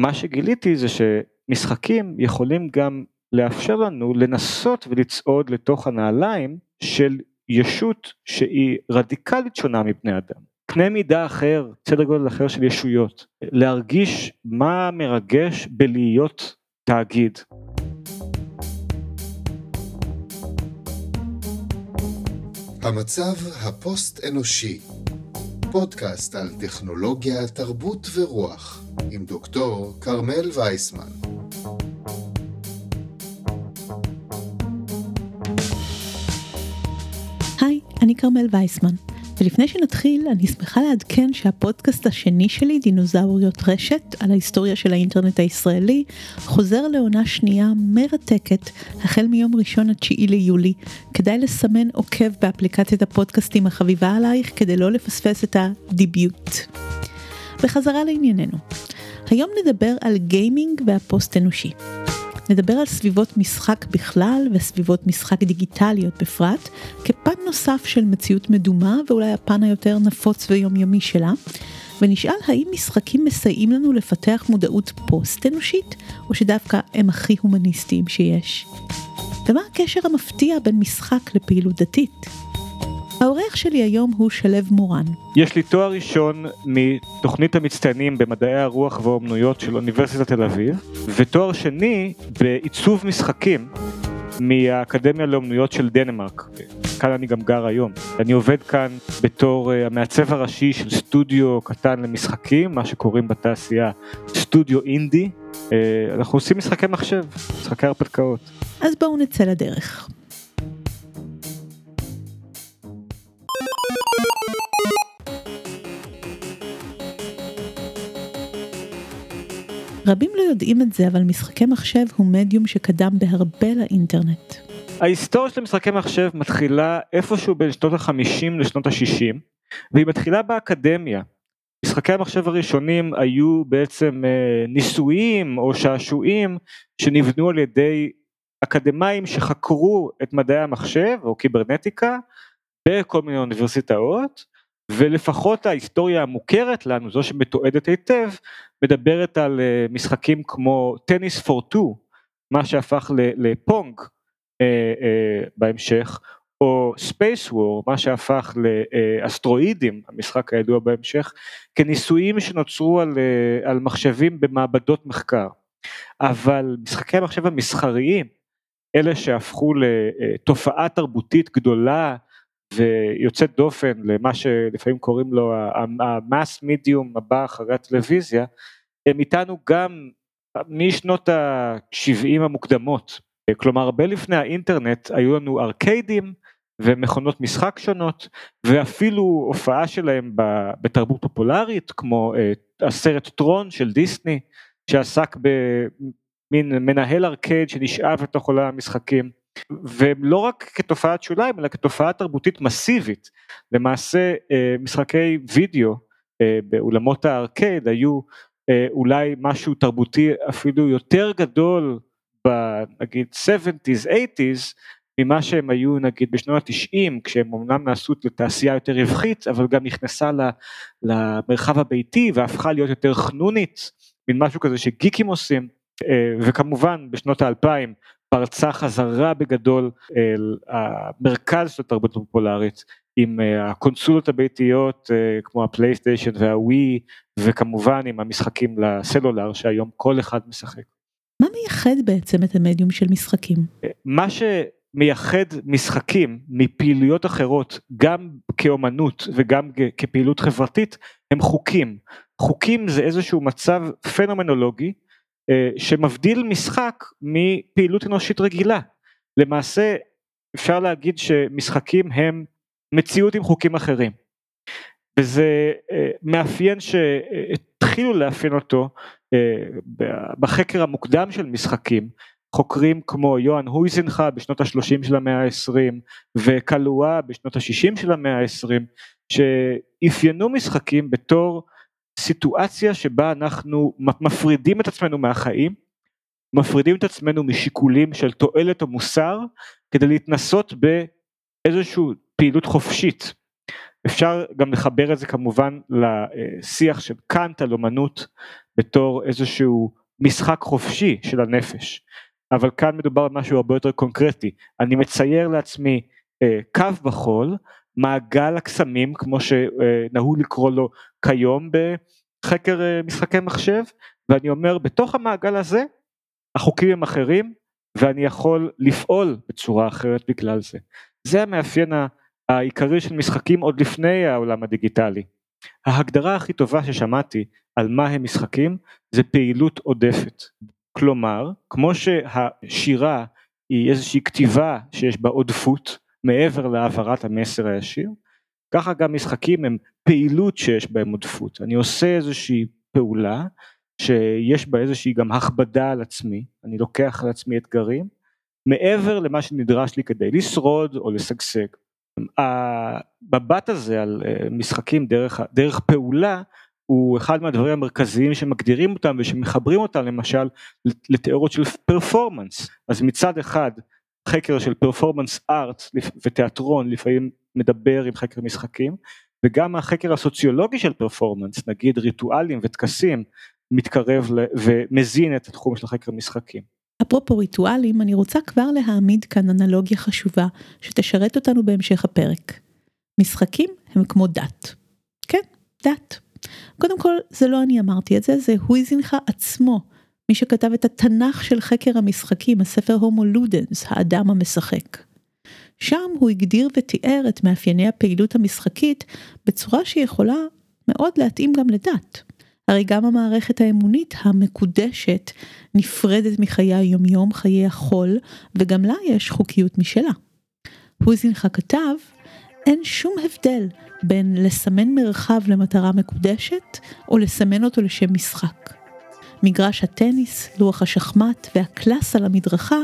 מה שגיליתי זה שמשחקים יכולים גם לאפשר לנו לנסות ולצעוד לתוך הנעליים של ישות שהיא רדיקלית שונה מבני אדם. קנה מידה אחר, סדר גודל אחר של ישויות, להרגיש מה מרגש בלהיות תאגיד. המצב הפוסט אנושי פודקאסט על טכנולוגיה, תרבות ורוח עם דוקטור כרמל וייסמן היי, אני כרמל וייסמן, ולפני שנתחיל אני שמחה לעדכן שהפודקאסט השני שלי, דינוזאוריות רשת, על ההיסטוריה של האינטרנט הישראלי, חוזר לעונה שנייה מרתקת החל מיום ראשון התשיעי ליולי. כדאי לסמן עוקב באפליקציית הפודקאסטים החביבה עלייך כדי לא לפספס את הדיביוט. בחזרה לענייננו. היום נדבר על גיימינג והפוסט אנושי. נדבר על סביבות משחק בכלל וסביבות משחק דיגיטליות בפרט, כפן נוסף של מציאות מדומה ואולי הפן היותר נפוץ ויומיומי שלה, ונשאל האם משחקים מסייעים לנו לפתח מודעות פוסט אנושית, או שדווקא הם הכי הומניסטיים שיש. ומה הקשר המפתיע בין משחק לפעילות דתית? העורך שלי היום הוא שלו מורן. יש לי תואר ראשון מתוכנית המצטיינים במדעי הרוח והאומנויות של אוניברסיטת תל אביב, ותואר שני בעיצוב משחקים מהאקדמיה לאומנויות של דנמרק. כאן אני גם גר היום. אני עובד כאן בתור uh, המעצב הראשי של סטודיו קטן למשחקים, מה שקוראים בתעשייה סטודיו אינדי. Uh, אנחנו עושים משחקי מחשב, משחקי הרפתקאות. אז בואו נצא לדרך. רבים לא יודעים את זה, אבל משחקי מחשב הוא מדיום שקדם בהרבה לאינטרנט. ההיסטוריה של משחקי מחשב מתחילה איפשהו בין שנות ה-50 לשנות ה-60, והיא מתחילה באקדמיה. משחקי המחשב הראשונים היו בעצם אה, ניסויים או שעשועים שנבנו על ידי אקדמאים שחקרו את מדעי המחשב או קיברנטיקה בכל מיני אוניברסיטאות ולפחות ההיסטוריה המוכרת לנו, זו שמתועדת היטב, מדברת על אה, משחקים כמו טניס פור טו, מה שהפך לפונג אה, אה, בהמשך, או Spacewar, מה שהפך לאסטרואידים, המשחק הידוע בהמשך, כניסויים שנוצרו על, על מחשבים במעבדות מחקר. אבל משחקי המחשב המסחריים, אלה שהפכו לתופעה תרבותית גדולה ויוצאת דופן למה שלפעמים קוראים לו ה mass medium הבא אחרי הטלוויזיה, הם איתנו גם משנות ה-70 המוקדמות, כלומר הרבה לפני האינטרנט היו לנו ארקיידים ומכונות משחק שונות ואפילו הופעה שלהם בתרבות פופולרית כמו אה, הסרט טרון של דיסני שעסק במין מנהל ארקייד שנשאב לתוך עולם המשחקים ולא רק כתופעת שוליים אלא כתופעה תרבותית מסיבית. למעשה אה, משחקי וידאו אה, באולמות הארקייד היו אה, אולי משהו תרבותי אפילו יותר גדול בנגיד 70's 80's ממה שהם היו נגיד בשנות ה-90 כשהם אמנם נעשו לתעשייה יותר רווחית אבל גם נכנסה למרחב הביתי והפכה להיות יותר חנונית מין משהו כזה שגיקים עושים. וכמובן בשנות האלפיים פרצה חזרה בגדול אל המרכז של התרבות הפופולרית עם אה, הקונסולות הביתיות אה, כמו הפלייסטיישן והווי וכמובן עם המשחקים לסלולר שהיום כל אחד משחק. מה מייחד בעצם את המדיום של משחקים? אה, מה שמייחד משחקים מפעילויות אחרות גם כאומנות וגם כפעילות חברתית הם חוקים. חוקים זה איזשהו מצב פנומנולוגי שמבדיל משחק מפעילות אנושית רגילה. למעשה אפשר להגיד שמשחקים הם מציאות עם חוקים אחרים. וזה אה, מאפיין שהתחילו לאפיין אותו אה, בחקר המוקדם של משחקים. חוקרים כמו יוהאן הויזנחה בשנות ה-30 של המאה ה-20 וקלואה בשנות ה-60 של המאה ה-20 שאפיינו משחקים בתור סיטואציה שבה אנחנו מפרידים את עצמנו מהחיים, מפרידים את עצמנו משיקולים של תועלת או מוסר, כדי להתנסות באיזושהי פעילות חופשית. אפשר גם לחבר את זה כמובן לשיח של קאנט על אומנות, בתור איזשהו משחק חופשי של הנפש. אבל כאן מדובר על משהו הרבה יותר קונקרטי, אני מצייר לעצמי אה, קו בחול, מעגל הקסמים כמו שנהוג לקרוא לו כיום בחקר אה, משחקי מחשב, ואני אומר בתוך המעגל הזה החוקים הם אחרים ואני יכול לפעול בצורה אחרת בגלל זה. זה המאפיין העיקרי של משחקים עוד לפני העולם הדיגיטלי. ההגדרה הכי טובה ששמעתי על מה הם משחקים זה פעילות עודפת. כלומר, כמו שהשירה היא איזושהי כתיבה שיש בה עודפות מעבר להעברת המסר הישיר, ככה גם משחקים הם פעילות שיש בהם עודפות. אני עושה איזושהי פעולה שיש בה איזושהי גם הכבדה על עצמי, אני לוקח על עצמי אתגרים, מעבר למה שנדרש לי כדי לשרוד או לשגשג. המבט הזה על אה, משחקים דרך, דרך פעולה הוא אחד מהדברים המרכזיים שמגדירים אותם ושמחברים אותם למשל לתיאוריות של פרפורמנס אז מצד אחד חקר של פרפורמנס ארט ותיאטרון לפעמים מדבר עם חקר משחקים וגם החקר הסוציולוגי של פרפורמנס נגיד ריטואלים וטקסים מתקרב ומזין את התחום של חקר משחקים. אפרופו ריטואלים, אני רוצה כבר להעמיד כאן אנלוגיה חשובה שתשרת אותנו בהמשך הפרק. משחקים הם כמו דת. כן, דת. קודם כל, זה לא אני אמרתי את זה, זה הויזינחה עצמו, מי שכתב את התנ"ך של חקר המשחקים, הספר הומו לודנס, האדם המשחק. שם הוא הגדיר ותיאר את מאפייני הפעילות המשחקית בצורה שיכולה מאוד להתאים גם לדת. הרי גם המערכת האמונית המקודשת נפרדת מחיי היומיום, חיי החול, וגם לה יש חוקיות משלה. הוזינחה כתב, אין שום הבדל בין לסמן מרחב למטרה מקודשת, או לסמן אותו לשם משחק. מגרש הטניס, לוח השחמט והקלאס על המדרכה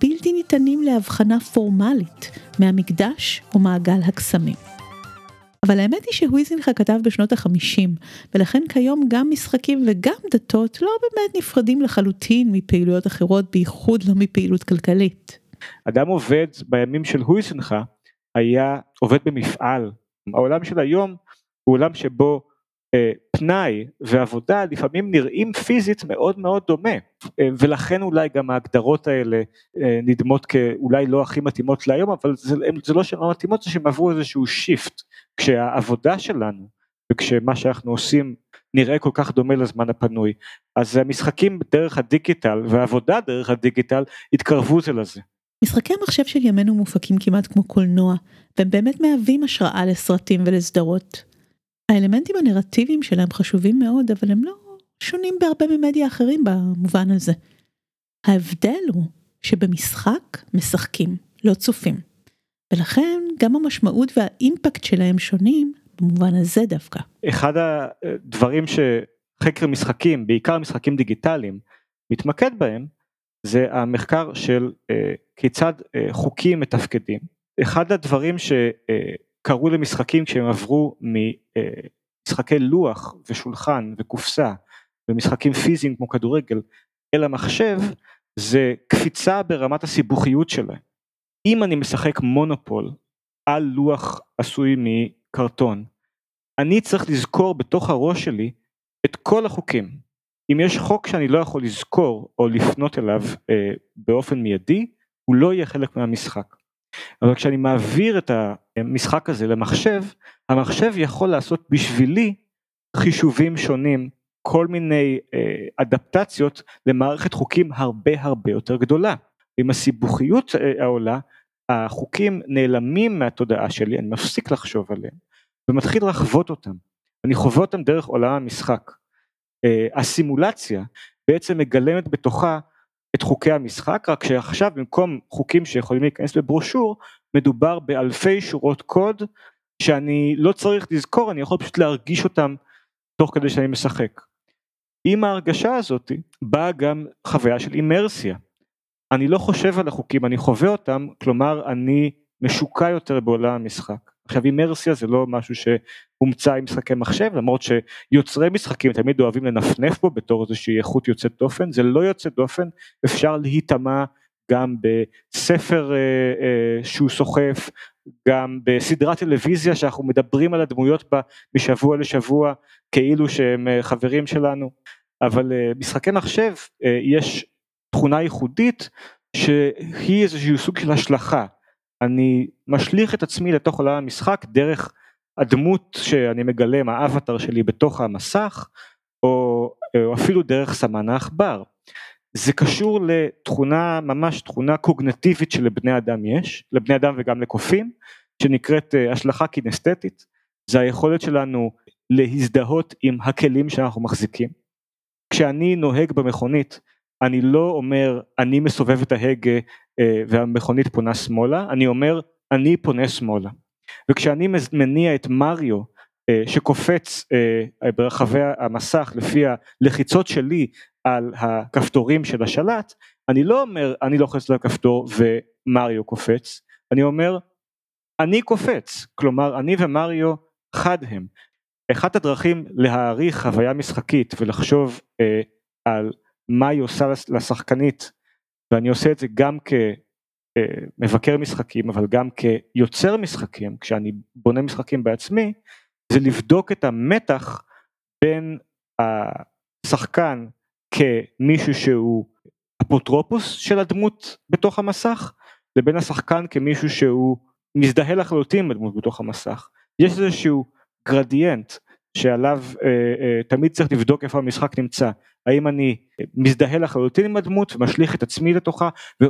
בלתי ניתנים להבחנה פורמלית מהמקדש או מעגל הקסמים. אבל האמת היא שהוויזינחה כתב בשנות החמישים, ולכן כיום גם משחקים וגם דתות לא באמת נפרדים לחלוטין מפעילויות אחרות, בייחוד לא מפעילות כלכלית. אדם עובד בימים של הוויזינחה היה עובד במפעל. העולם של היום הוא עולם שבו פנאי ועבודה לפעמים נראים פיזית מאוד מאוד דומה אה, ולכן אולי גם ההגדרות האלה אה, נדמות כאולי לא הכי מתאימות להיום אבל זה, זה לא שהן לא מתאימות זה שהן עברו איזשהו שיפט כשהעבודה שלנו וכשמה שאנחנו עושים נראה כל כך דומה לזמן הפנוי אז המשחקים דרך הדיגיטל והעבודה דרך הדיגיטל התקרבו זה לזה. משחקי המחשב של ימינו מופקים כמעט כמו קולנוע והם באמת מהווים השראה לסרטים ולסדרות. האלמנטים הנרטיביים שלהם חשובים מאוד אבל הם לא שונים בהרבה ממדיה אחרים במובן הזה. ההבדל הוא שבמשחק משחקים, לא צופים. ולכן גם המשמעות והאימפקט שלהם שונים במובן הזה דווקא. אחד הדברים שחקר משחקים, בעיקר משחקים דיגיטליים, מתמקד בהם, זה המחקר של אה, כיצד אה, חוקים מתפקדים. אחד הדברים שקרו למשחקים כשהם עברו ממשחקי לוח ושולחן וקופסה ומשחקים פיזיים כמו כדורגל אל המחשב זה קפיצה ברמת הסיבוכיות שלהם. אם אני משחק מונופול על לוח עשוי מקרטון, אני צריך לזכור בתוך הראש שלי את כל החוקים. אם יש חוק שאני לא יכול לזכור או לפנות אליו אה, באופן מיידי, הוא לא יהיה חלק מהמשחק. אבל כשאני מעביר את המשחק הזה למחשב, המחשב יכול לעשות בשבילי חישובים שונים, כל מיני אה, אדפטציות למערכת חוקים הרבה הרבה יותר גדולה. עם הסיבוכיות אה, העולה, החוקים נעלמים מהתודעה שלי, אני מפסיק לחשוב עליהם, ומתחיל לחוות אותם. אני חווה אותם דרך עולם המשחק. אה, הסימולציה בעצם מגלמת בתוכה את חוקי המשחק, רק שעכשיו במקום חוקים שיכולים להיכנס בברושור, מדובר באלפי שורות קוד שאני לא צריך לזכור, אני יכול פשוט להרגיש אותם תוך כדי שאני משחק. עם ההרגשה הזאת באה גם חוויה של אימרסיה. אני לא חושב על החוקים, אני חווה אותם, כלומר אני משוקע יותר בעולם המשחק. עכשיו אימרסיה זה לא משהו שהומצא עם משחקי מחשב, למרות שיוצרי משחקים תמיד אוהבים לנפנף בו בתור איזושהי איכות יוצאת דופן, זה לא יוצא דופן, אפשר להיטמע גם בספר אה, אה, שהוא סוחף, גם בסדרת טלוויזיה שאנחנו מדברים על הדמויות בה משבוע לשבוע כאילו שהם אה, חברים שלנו. אבל משחקי מחשב יש תכונה ייחודית שהיא איזשהו סוג של השלכה. אני משליך את עצמי לתוך עולם המשחק דרך הדמות שאני מגלם, האבטר שלי בתוך המסך, או, או אפילו דרך סמן העכבר. זה קשור לתכונה, ממש תכונה קוגנטיבית שלבני אדם יש, לבני אדם וגם לקופים, שנקראת אה, השלכה קינסתטית, זה היכולת שלנו להזדהות עם הכלים שאנחנו מחזיקים. כשאני נוהג במכונית, אני לא אומר אני מסובב את ההגה אה, והמכונית פונה שמאלה, אני אומר אני פונה שמאלה. וכשאני מניע את מריו אה, שקופץ ברחבי המסך לפי הלחיצות שלי על הכפתורים של השלט, אני לא אומר אני לוחץ על הכפתור ומריו קופץ, אני אומר אני קופץ, כלומר אני ומריו חד הם. אחת הדרכים להעריך חוויה משחקית ולחשוב אה, על מה היא עושה לשחקנית, ואני עושה את זה גם כמבקר משחקים אבל גם כיוצר משחקים, כשאני בונה משחקים בעצמי, זה לבדוק את המתח בין השחקן כמישהו שהוא אפוטרופוס של הדמות בתוך המסך לבין השחקן כמישהו שהוא מזדהה לחלוטין בדמות בתוך המסך. יש איזשהו גרדיאנט שעליו אה, אה, תמיד צריך לבדוק איפה המשחק נמצא. האם אני מזדהה לחלוטין עם הדמות ומשליך את עצמי לתוכה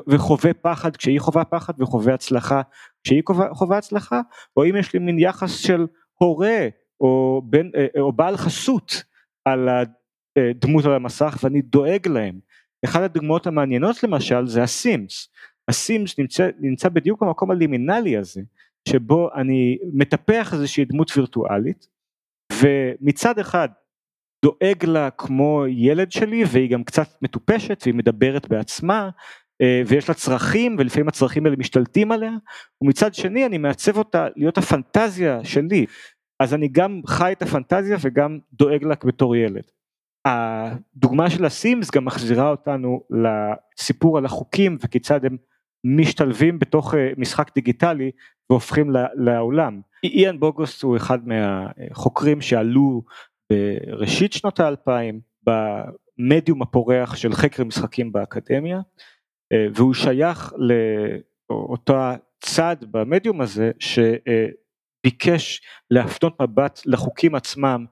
וחווה פחד כשהיא חווה פחד וחווה הצלחה כשהיא חווה, הצלחה או אם יש לי מין יחס של הורה או, בן, אה, או בעל חסות על הדמות על המסך ואני דואג להם. אחת הדוגמאות המעניינות למשל זה הסימס. הסימס נמצא, נמצא בדיוק במקום הלימינלי הזה שבו אני מטפח איזושהי דמות וירטואלית ומצד אחד דואג לה כמו ילד שלי והיא גם קצת מטופשת והיא מדברת בעצמה אה, ויש לה צרכים ולפעמים הצרכים האלה משתלטים עליה ומצד שני אני מעצב אותה להיות הפנטזיה שלי אז אני גם חי את הפנטזיה וגם דואג לה בתור ילד. הדוגמה של הסימס גם מחזירה אותנו לסיפור על החוקים וכיצד הם משתלבים בתוך אה, משחק דיגיטלי והופכים לעולם. איאן בוגוסט הוא אחד מהחוקרים שעלו בראשית שנות האלפיים במדיום הפורח של חקר משחקים באקדמיה אה, והוא שייך לאותה צד במדיום הזה שביקש להפנות מבט לחוקים עצמם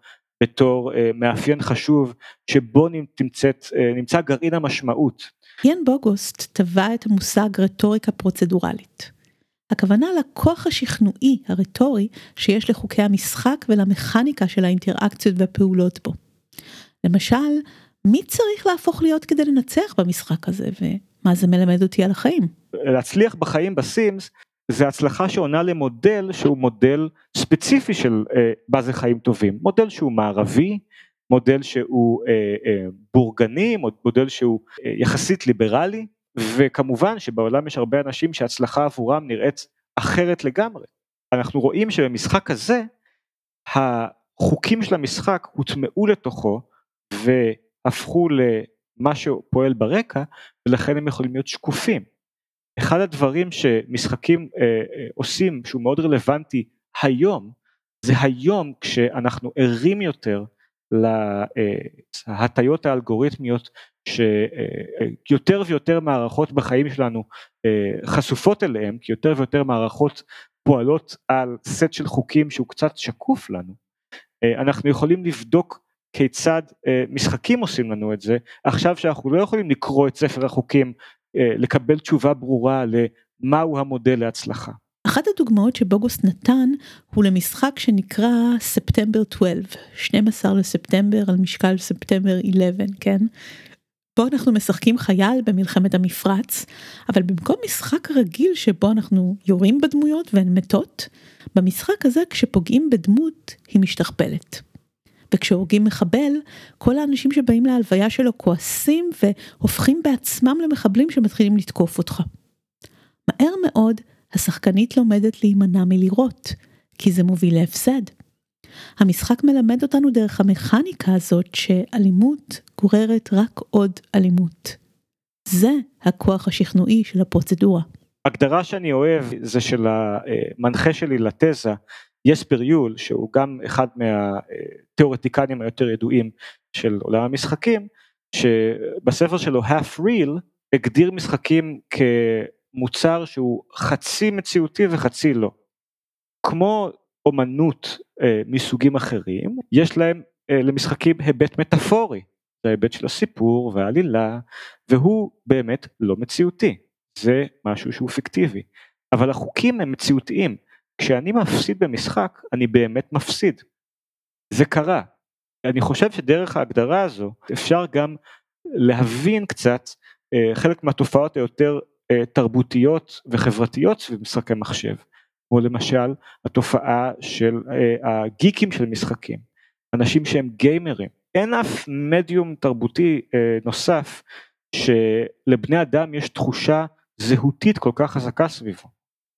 בתור אה, מאפיין חשוב שבו נמצאת, נמצא גרעין המשמעות יאן בוגוסט טבע את המושג רטוריקה פרוצדורלית. הכוונה לכוח השכנועי הרטורי שיש לחוקי המשחק ולמכניקה של האינטראקציות והפעולות בו. למשל, מי צריך להפוך להיות כדי לנצח במשחק הזה ומה זה מלמד אותי על החיים? להצליח בחיים בסימס זה הצלחה שעונה למודל שהוא מודל ספציפי של אה, מה זה חיים טובים, מודל שהוא מערבי, מודל שהוא אה, אה, בורגני, מודל שהוא אה, יחסית ליברלי, וכמובן שבעולם יש הרבה אנשים שהצלחה עבורם נראית אחרת לגמרי. אנחנו רואים שבמשחק הזה החוקים של המשחק הוטמעו לתוכו והפכו למה שפועל ברקע ולכן הם יכולים להיות שקופים. אחד הדברים שמשחקים אה, אה, עושים שהוא מאוד רלוונטי היום זה היום כשאנחנו ערים יותר להטיות האלגוריתמיות שיותר ויותר מערכות בחיים שלנו אה, חשופות אליהם כי יותר ויותר מערכות פועלות על סט של חוקים שהוא קצת שקוף לנו אה, אנחנו יכולים לבדוק כיצד אה, משחקים עושים לנו את זה עכשיו שאנחנו לא יכולים לקרוא את ספר החוקים לקבל תשובה ברורה למהו המודל להצלחה. אחת הדוגמאות שבוגוס נתן הוא למשחק שנקרא ספטמבר 12, 12 לספטמבר על משקל ספטמבר 11, כן? בו אנחנו משחקים חייל במלחמת המפרץ, אבל במקום משחק רגיל שבו אנחנו יורים בדמויות והן מתות, במשחק הזה כשפוגעים בדמות היא משתכפלת. וכשהורגים מחבל, כל האנשים שבאים להלוויה שלו כועסים והופכים בעצמם למחבלים שמתחילים לתקוף אותך. מהר מאוד השחקנית לומדת להימנע מלירות, כי זה מוביל להפסד. המשחק מלמד אותנו דרך המכניקה הזאת שאלימות גוררת רק עוד אלימות. זה הכוח השכנועי של הפרוצדורה. הגדרה שאני אוהב זה של המנחה שלי לתזה, יספר יול, שהוא גם אחד מהתיאורטיקנים היותר ידועים של עולם המשחקים, שבספר שלו half real הגדיר משחקים כמוצר שהוא חצי מציאותי וחצי לא. כמו אומנות אה, מסוגים אחרים, יש להם אה, למשחקים היבט מטאפורי, זה ההיבט של הסיפור והעלילה, והוא באמת לא מציאותי, זה משהו שהוא פיקטיבי. אבל החוקים הם מציאותיים, כשאני מפסיד במשחק, אני באמת מפסיד. זה קרה. אני חושב שדרך ההגדרה הזו אפשר גם להבין קצת אה, חלק מהתופעות היותר תרבותיות וחברתיות סביב משחקי מחשב. כמו למשל התופעה של אה, הגיקים של משחקים, אנשים שהם גיימרים. אין אף מדיום תרבותי נוסף שלבני אדם יש תחושה זהותית כל כך חזקה סביבו.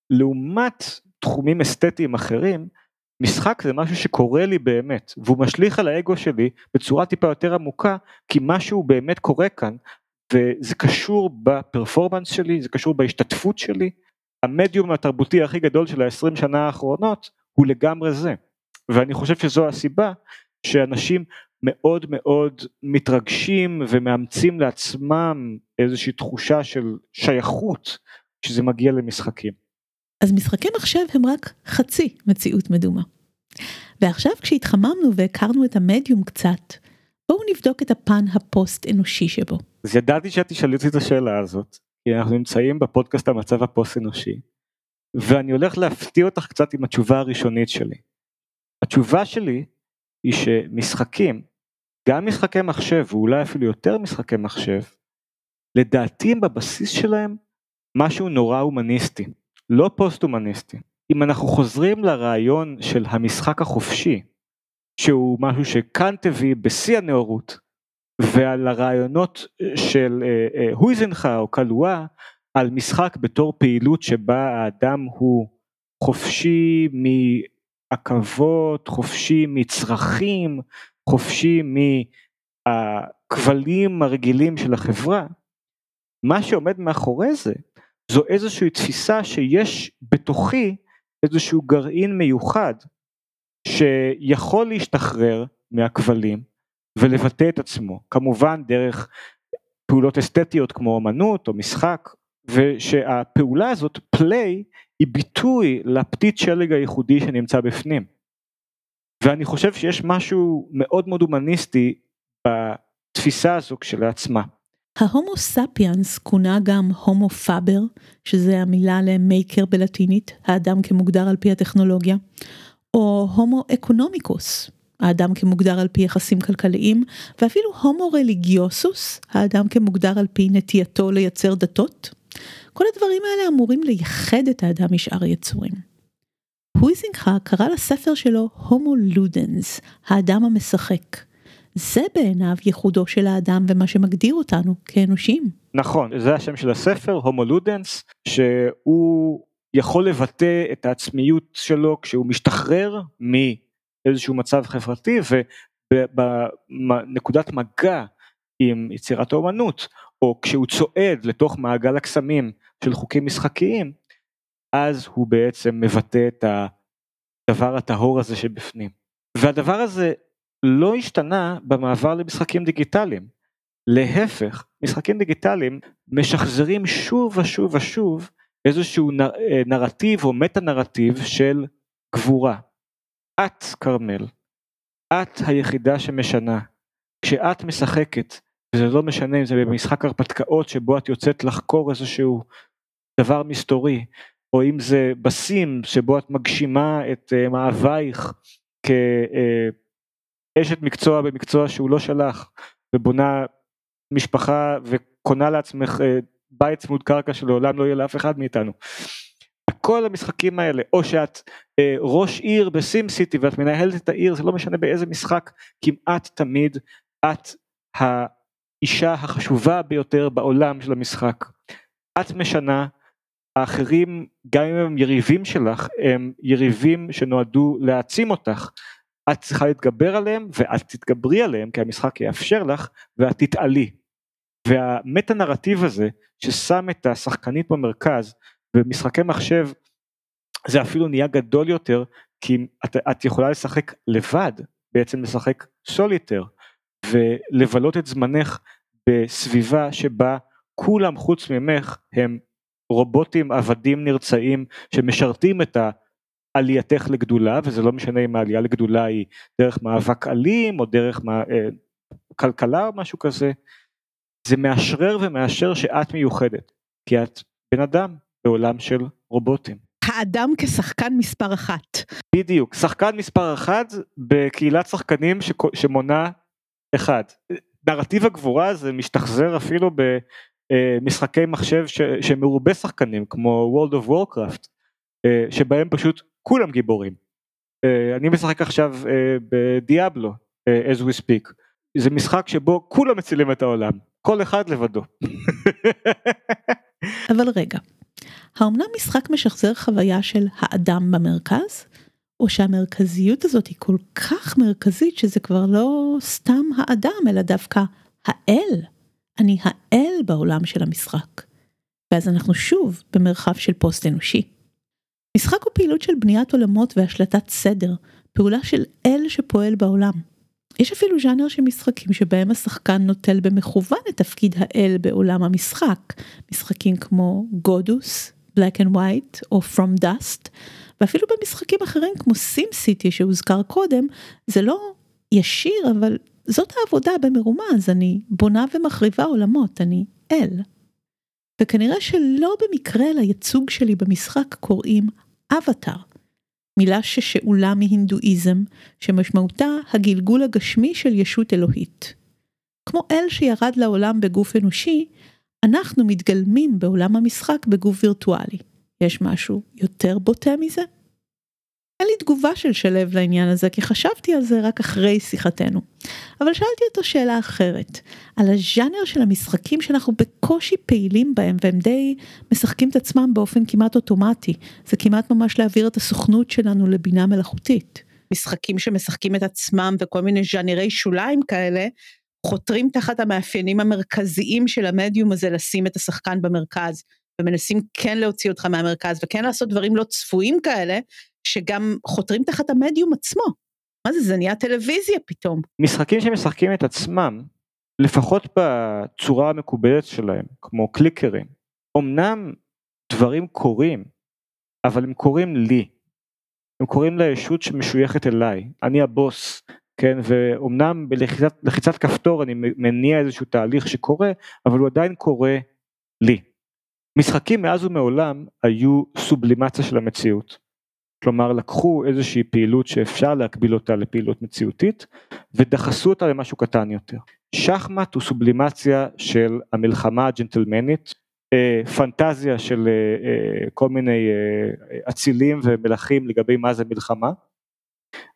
לעומת תחומים אסתטיים אחרים, משחק זה משהו שקורה לי באמת, והוא משליך על האגו שלי בצורה טיפה יותר עמוקה, כי משהו באמת קורה כאן, וזה קשור בפרפורמנס שלי, זה קשור בהשתתפות שלי. המדיום התרבותי הכי גדול של ה-20 שנה האחרונות הוא לגמרי זה. ואני חושב שזו הסיבה שאנשים מאוד מאוד מתרגשים ומאמצים לעצמם איזושהי תחושה של שייכות כשזה מגיע למשחקים. אז משחקי מחשב הם רק חצי מציאות מדומה. ועכשיו כשהתחממנו והכרנו את המדיום קצת, בואו נבדוק את הפן הפוסט אנושי שבו. אז ידעתי שאת תשאלי אותי את השאלה הזאת, כי אנחנו נמצאים בפודקאסט המצב הפוסט אנושי, ואני הולך להפתיע אותך קצת עם התשובה הראשונית שלי. התשובה שלי היא שמשחקים, גם משחקי מחשב ואולי אפילו יותר משחקי מחשב, לדעתי הם בבסיס שלהם משהו נורא הומניסטי. לא פוסט הומניסטי. אם אנחנו חוזרים לרעיון של המשחק החופשי, שהוא משהו שקאנט הביא בשיא הנאורות, ועל הרעיונות של אה, אה, הויזנחה או קלואה, על משחק בתור פעילות שבה האדם הוא חופשי מעכבות, חופשי מצרכים, חופשי מהכבלים הרגילים של החברה, מה שעומד מאחורי זה זו איזושהי תפיסה שיש בתוכי איזשהו גרעין מיוחד שיכול להשתחרר מהכבלים ולבטא את עצמו, כמובן דרך פעולות אסתטיות כמו אמנות או משחק, ושהפעולה הזאת, פליי, היא ביטוי לפתית שלג הייחודי שנמצא בפנים. ואני חושב שיש משהו מאוד מאוד הומניסטי בתפיסה הזו כשלעצמה. ההומו ספיאנס כונה גם הומו פאבר, שזה המילה ל maker בלטינית, האדם כמוגדר על פי הטכנולוגיה, או homo economicus, האדם כמוגדר על פי יחסים כלכליים, ואפילו homo religiosus, האדם כמוגדר על פי נטייתו לייצר דתות. כל הדברים האלה אמורים לייחד את האדם משאר היצורים. הויזינגה קרא לספר שלו Homo Ludens, האדם המשחק. זה בעיניו ייחודו של האדם ומה שמגדיר אותנו כאנושים. נכון, זה השם של הספר, הומו לודנס, שהוא יכול לבטא את העצמיות שלו כשהוא משתחרר מאיזשהו מצב חברתי ובנקודת מגע עם יצירת האומנות, או כשהוא צועד לתוך מעגל הקסמים של חוקים משחקיים, אז הוא בעצם מבטא את הדבר הטהור הזה שבפנים. והדבר הזה לא השתנה במעבר למשחקים דיגיטליים. להפך, משחקים דיגיטליים משחזרים שוב ושוב ושוב איזשהו אה, נרטיב או מטה נרטיב של גבורה. את כרמל, את היחידה שמשנה. כשאת משחקת, וזה לא משנה אם זה במשחק הרפתקאות שבו את יוצאת לחקור איזשהו דבר מסתורי, או אם זה בסים שבו את מגשימה את uh, מאווייך כ... Uh, אשת מקצוע במקצוע שהוא לא שלך ובונה משפחה וקונה לעצמך אה, בית צמוד קרקע שלעולם לא יהיה לאף אחד מאיתנו. כל המשחקים האלה או שאת אה, ראש עיר בסים סיטי ואת מנהלת את העיר זה לא משנה באיזה משחק כמעט תמיד את האישה החשובה ביותר בעולם של המשחק. את משנה האחרים גם אם הם יריבים שלך הם יריבים שנועדו להעצים אותך את צריכה להתגבר עליהם ואת תתגברי עליהם כי המשחק יאפשר לך ואת תתעלי. והמטה נרטיב הזה ששם את השחקנית במרכז במשחקי מחשב זה אפילו נהיה גדול יותר כי את, את יכולה לשחק לבד בעצם לשחק סוליטר ולבלות את זמנך בסביבה שבה כולם חוץ ממך הם רובוטים עבדים נרצעים שמשרתים את עלייתך לגדולה וזה לא משנה אם העלייה לגדולה היא דרך מאבק אלים או דרך מה, אה, כלכלה או משהו כזה, זה מאשרר ומאשר שאת מיוחדת, כי את בן אדם בעולם של רובוטים. האדם כשחקן מספר אחת. בדיוק, שחקן מספר אחת בקהילת שחקנים. שמונה אחד. נרטיב הגבורה זה משתחזר אפילו במשחקי מחשב ש... שמרובה שחקנים כמו World of Warcraft, אה, שבהם פשוט כולם גיבורים. אה, אני משחק עכשיו אה, בדיאבלו, as we speak. זה משחק שבו כולם מצילים את העולם, כל אחד לבדו. אבל רגע, האמנם משחק משחזר חוויה של האדם במרכז? או שהמרכזיות הזאת היא כל כך מרכזית שזה כבר לא סתם האדם אלא דווקא האל. אני האל בעולם של המשחק. ואז אנחנו שוב במרחב של פוסט אנושי. משחק הוא פעילות של בניית עולמות והשלטת סדר, פעולה של אל שפועל בעולם. יש אפילו ז'אנר של משחקים שבהם השחקן נוטל במכוון את תפקיד האל בעולם המשחק, משחקים כמו גודוס, Black and White או From Dust, ואפילו במשחקים אחרים כמו סים סיטי שהוזכר קודם, זה לא ישיר אבל זאת העבודה במרומז, אני בונה ומחריבה עולמות, אני אל. וכנראה שלא במקרה לייצוג שלי במשחק קוראים אבטאר, מילה ששאולה מהינדואיזם, שמשמעותה הגלגול הגשמי של ישות אלוהית. כמו אל שירד לעולם בגוף אנושי, אנחנו מתגלמים בעולם המשחק בגוף וירטואלי. יש משהו יותר בוטה מזה? אין לי תגובה של שלו לעניין הזה, כי חשבתי על זה רק אחרי שיחתנו. אבל שאלתי אותו שאלה אחרת, על הז'אנר של המשחקים שאנחנו בקושי פעילים בהם, והם די משחקים את עצמם באופן כמעט אוטומטי. זה כמעט ממש להעביר את הסוכנות שלנו לבינה מלאכותית. משחקים שמשחקים את עצמם וכל מיני ז'אנרי שוליים כאלה, חותרים תחת המאפיינים המרכזיים של המדיום הזה לשים את השחקן במרכז, ומנסים כן להוציא אותך מהמרכז וכן לעשות דברים לא צפויים כאלה, שגם חותרים תחת המדיום עצמו. מה זה, זה נהיה טלוויזיה פתאום. משחקים שמשחקים את עצמם, לפחות בצורה המקובלת שלהם, כמו קליקרים, אמנם דברים קורים, אבל הם קורים לי. הם קוראים לישות שמשויכת אליי, אני הבוס, כן, ואומנם בלחיצת כפתור אני מניע איזשהו תהליך שקורה, אבל הוא עדיין קורה לי. משחקים מאז ומעולם היו סובלימציה של המציאות. כלומר לקחו איזושהי פעילות שאפשר להקביל אותה לפעילות מציאותית ודחסו אותה למשהו קטן יותר. שחמט הוא סובלימציה של המלחמה הג'נטלמנית, אה, פנטזיה של אה, אה, כל מיני אצילים ומלכים לגבי מה זה מלחמה,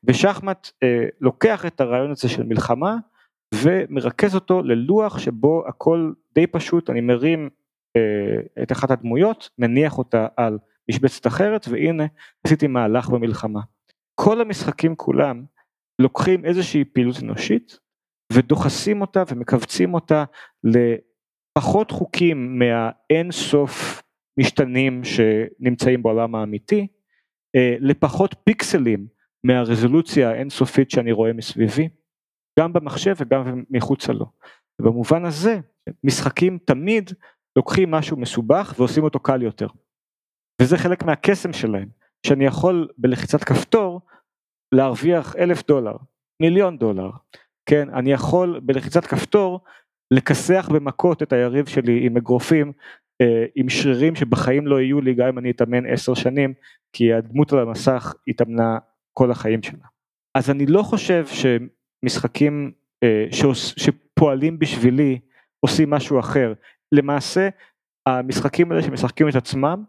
ושחמט לוקח את הרעיון הזה של מלחמה ומרכז אותו ללוח שבו הכל די פשוט, אני מרים את אחת הדמויות, מניח אותה על משבצת אחרת והנה עשיתי מהלך במלחמה. כל המשחקים כולם לוקחים איזושהי פעילות אנושית ודוחסים אותה ומכווצים אותה לפחות חוקים מהאין סוף משתנים שנמצאים בעולם האמיתי, אה, לפחות פיקסלים מהרזולוציה האינסופית שאני רואה מסביבי, גם במחשב וגם מחוצה לו. ובמובן הזה משחקים תמיד לוקחים משהו מסובך ועושים אותו קל יותר. וזה חלק מהקסם שלהם, שאני יכול בלחיצת כפתור להרוויח אלף דולר, מיליון דולר, כן, אני יכול בלחיצת כפתור לכסח במכות את היריב שלי עם אגרופים, אה, עם שרירים שבחיים לא יהיו לי גם אם אני אתאמן עשר שנים, כי הדמות על המסך התאמנה כל החיים שלה. אז אני לא חושב שמשחקים אה, שפועלים בשבילי עושים משהו אחר, למעשה המשחקים האלה שמשחקים את עצמם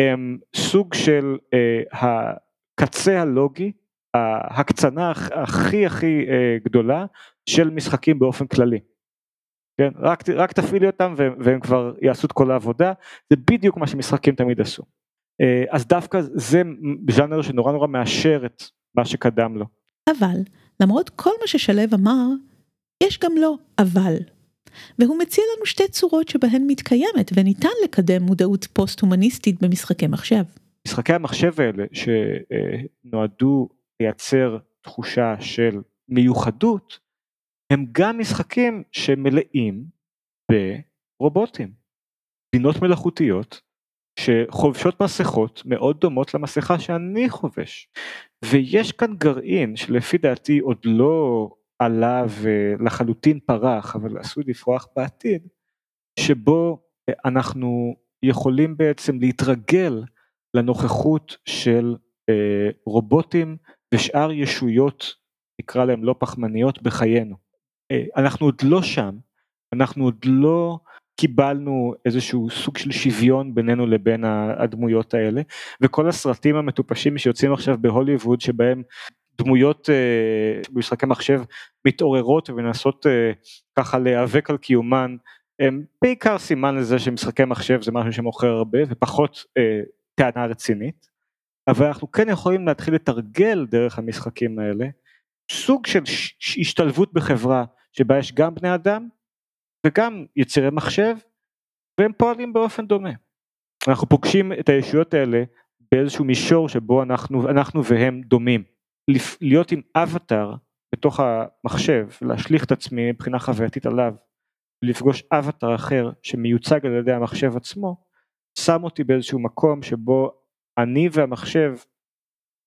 הם סוג של uh, הקצה הלוגי, ההקצנה הכי הכי uh, גדולה של משחקים באופן כללי. כן? רק, רק תפעילי אותם והם, והם כבר יעשו את כל העבודה, זה בדיוק מה שמשחקים תמיד עשו. Uh, אז דווקא זה ז'אנר שנורא נורא מאשר את מה שקדם לו. אבל למרות כל מה ששלו אמר, יש גם לו אבל. והוא מציע לנו שתי צורות שבהן מתקיימת וניתן לקדם מודעות פוסט-הומניסטית במשחקי מחשב. משחקי המחשב האלה שנועדו לייצר תחושה של מיוחדות, הם גם משחקים שמלאים ברובוטים. בינות מלאכותיות שחובשות מסכות מאוד דומות למסכה שאני חובש. ויש כאן גרעין שלפי דעתי עוד לא עלה ולחלוטין פרח אבל עשוי לפרוח בעתיד, שבו אנחנו יכולים בעצם להתרגל לנוכחות של אה, רובוטים ושאר ישויות נקרא להם לא פחמניות בחיינו. אה, אנחנו עוד לא שם, אנחנו עוד לא קיבלנו איזשהו סוג של שוויון בינינו לבין הדמויות האלה וכל הסרטים המטופשים שיוצאים עכשיו בהוליווד שבהם דמויות אה, במשחקי מחשב מתעוררות ומנסות אה, ככה להיאבק על קיומן הם בעיקר סימן לזה שמשחקי מחשב זה משהו שמוכר הרבה ופחות אה, טענה רצינית אבל אנחנו כן יכולים להתחיל לתרגל דרך המשחקים האלה סוג של השתלבות בחברה שבה יש גם בני אדם וגם יצירי מחשב והם פועלים באופן דומה. אנחנו פוגשים את הישויות האלה באיזשהו מישור שבו אנחנו, אנחנו והם דומים. להיות עם אבטאר בתוך המחשב, להשליך את עצמי מבחינה חווייתית עליו, לפגוש אבטאר אחר שמיוצג על ידי המחשב עצמו, שם אותי באיזשהו מקום שבו אני והמחשב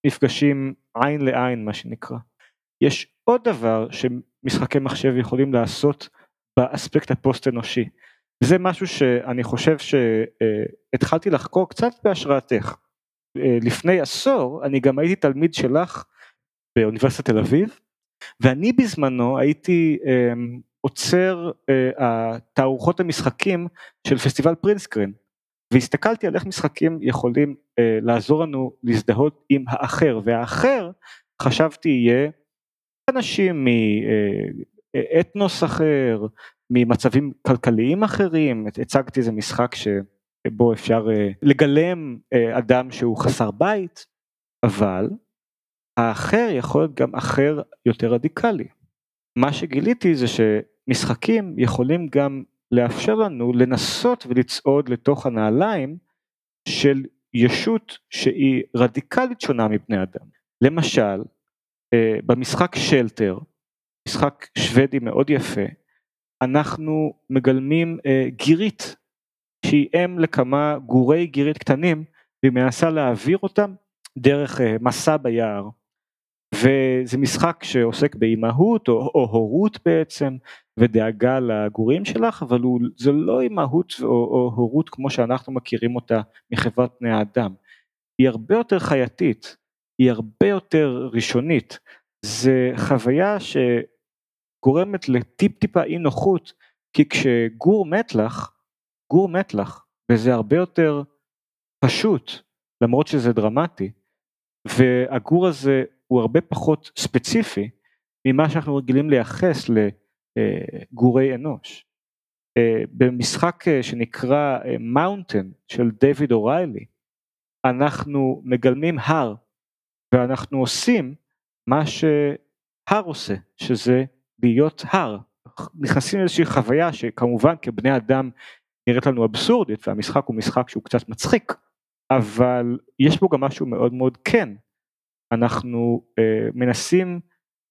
נפגשים עין לעין מה שנקרא. יש עוד דבר שמשחקי מחשב יכולים לעשות באספקט הפוסט אנושי. זה משהו שאני חושב שהתחלתי לחקור קצת בהשראתך. לפני עשור אני גם הייתי תלמיד שלך באוניברסיטת תל אביב ואני בזמנו הייתי עוצר תערוכות המשחקים של פסטיבל פרינסקרין והסתכלתי על איך משחקים יכולים לעזור לנו להזדהות עם האחר והאחר חשבתי יהיה אנשים מאתנוס אחר, ממצבים כלכליים אחרים, הצגתי איזה משחק שבו אפשר לגלם אדם שהוא חסר בית, אבל האחר יכול להיות גם אחר יותר רדיקלי. מה שגיליתי זה שמשחקים יכולים גם לאפשר לנו לנסות ולצעוד לתוך הנעליים של ישות שהיא רדיקלית שונה מבני אדם. למשל, במשחק שלטר, משחק שוודי מאוד יפה, אנחנו מגלמים גירית שהיא אם לכמה גורי גירית קטנים והיא מנסה להעביר אותם דרך מסע ביער. וזה משחק שעוסק באימהות או, הורות בעצם ודאגה לגורים שלך אבל הוא, זה לא אימהות או, או הורות כמו שאנחנו מכירים אותה מחברת בני האדם. היא הרבה יותר חייתית, היא הרבה יותר ראשונית, זה חוויה שגורמת לטיפ טיפה אי נוחות כי כשגור מת לך, גור מת לך וזה הרבה יותר פשוט למרות שזה דרמטי והגור הזה הוא הרבה פחות ספציפי ממה שאנחנו רגילים לייחס לגורי אנוש. במשחק שנקרא Mountain של דיוויד אוריילי אנחנו מגלמים הר ואנחנו עושים מה שהר עושה שזה להיות הר נכנסים לאיזושהי חוויה שכמובן כבני אדם נראית לנו אבסורדית והמשחק הוא משחק שהוא קצת מצחיק אבל יש בו גם משהו מאוד מאוד כן אנחנו אה, מנסים